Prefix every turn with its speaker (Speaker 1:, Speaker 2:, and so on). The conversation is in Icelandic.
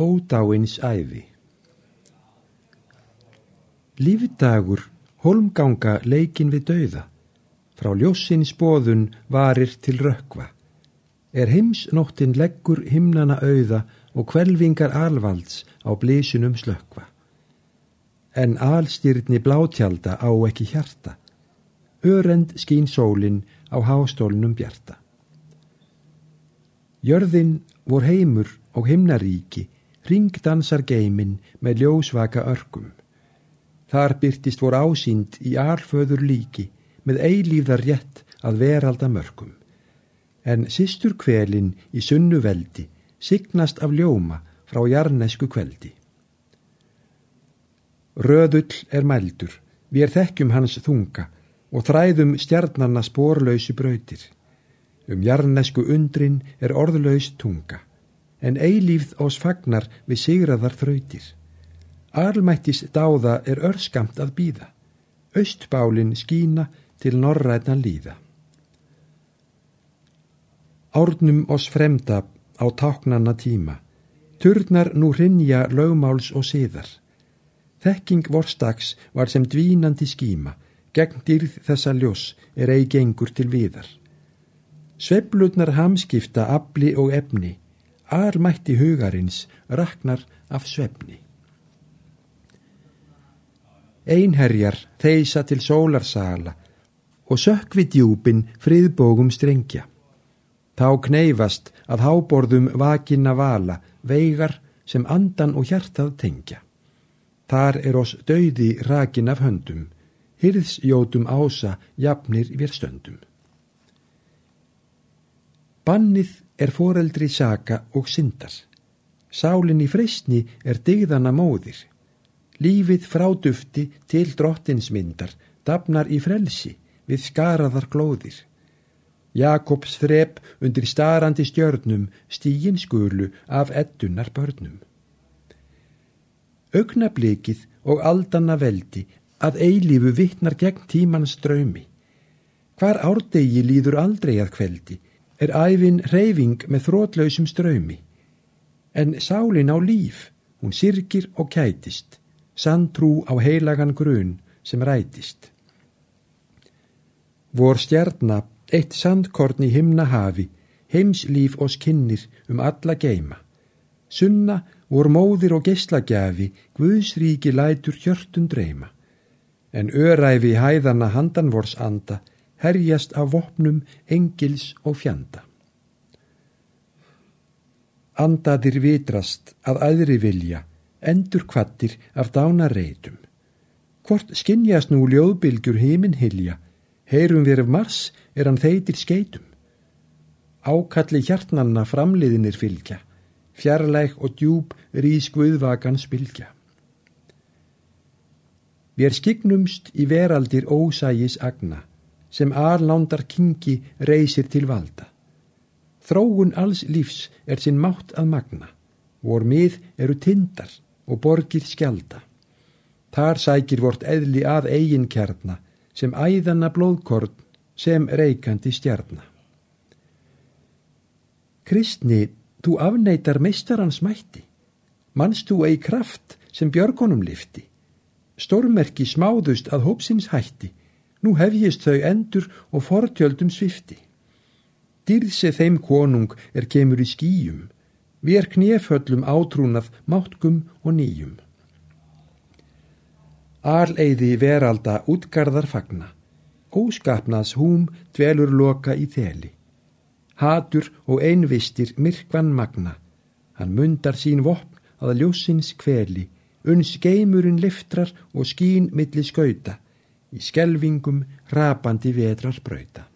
Speaker 1: ódáins æfi. Lífdagur, holmganga leikin við dauða, frá ljósins bóðun varir til rökva. Er heimsnóttin leggur himnana auða og kvelvingar alvalds á blísunum slökva. En alstyrni blátjalda á ekki hjarta, örend skín sólin á hásstólnum bjarta. Jörðin vor heimur og himnaríki ringdansar geimin með ljósvaka örgum. Þar byrtist vor ásýnd í arföður líki með eilífðar rétt að veralda mörgum. En sístur kvelin í sunnu veldi signast af ljóma frá jarnesku kveldi. Röðull er mældur, við er þekkjum hans þunga og þræðum stjarnarna spórlausi brautir. Um jarnesku undrin er orðlaus tunga en eilífð ás fagnar við sigraðar þrautir. Arlmættis dáða er örskamt að býða, austbálin skína til norrætna líða. Árnum ós fremda á táknanna tíma, turnar nú hrinja lögmáls og siðar. Þekking vorstags var sem dvínandi skíma, gegn dýrð þessa ljós er eigi gengur til viðar. Sveplutnar hamskipta afli og efni, almætti hugarins raknar af svefni. Einherjar þeisa til sólarsala og sökvi djúpin friðbógum strengja. Þá kneifast að háborðum vakinna vala veigar sem andan og hjartað tengja. Þar er oss döiði rakin af höndum, hyrðsjótum ása jafnir við stöndum. Bannið er foreldri saka og syndar. Sálinn í freysni er digðana móðir. Lífið frádufti til drottinsmyndar dafnar í frelsi við skaraðar glóðir. Jakobs þrep undir starandi stjörnum stígin skulu af ettunar börnum. Ögnablikið og aldanna veldi að eilífu vittnar gegn tímans draumi. Hvar árdegi líður aldrei að kveldi er æfin reyfing með þrótlausum ströymi. En sálin á líf, hún sirkir og kætist, sandtrú á heilagan grun sem rætist. Vor stjarnar, eitt sandkorn í himna hafi, heimslíf og skinnir um alla geima. Sunna vor móðir og geyslagjafi, Guðsríki lætur hjörtun dreyma. En öræfi hæðana handan vors anda, herjast af vopnum, engils og fjanda. Andaðir vitrast að aðri vilja, endur kvattir af dána reytum. Hvort skinnjast nú ljóðbylgjur heiminn hilja, heyrum við ef mars er hann þeitir skeitum. Ákalli hjartnanna framliðinir fylgja, fjarlæg og djúb rís guðvakan spilgja. Við er skignumst í veraldir ósægis agna, sem arlándar kingi reysir til valda. Þróun alls lífs er sinn mátt að magna, vor mið eru tindar og borgir skjalda. Þar sækir vort eðli að eigin kjarna, sem æðana blóðkorn, sem reykandi stjarna. Kristni, þú afneitar meistarans mætti, mannst þú eigi kraft sem björgunum lifti, stórmerki smáðust að hópsins hætti, Nú hefjist þau endur og fortjöldum svifti. Dýrse þeim konung er kemur í skýjum, við er kneföllum átrúnað máttgum og nýjum. Arleiði veralda útgarðar fagna, óskapnaðs húm dvelur loka í þeli. Hatur og einvistir myrkvan magna, hann mundar sín vopn að ljósins kveli, uns geimurinn liftrar og skín milli skauta, í skelvingum rapandi vetrar brauta.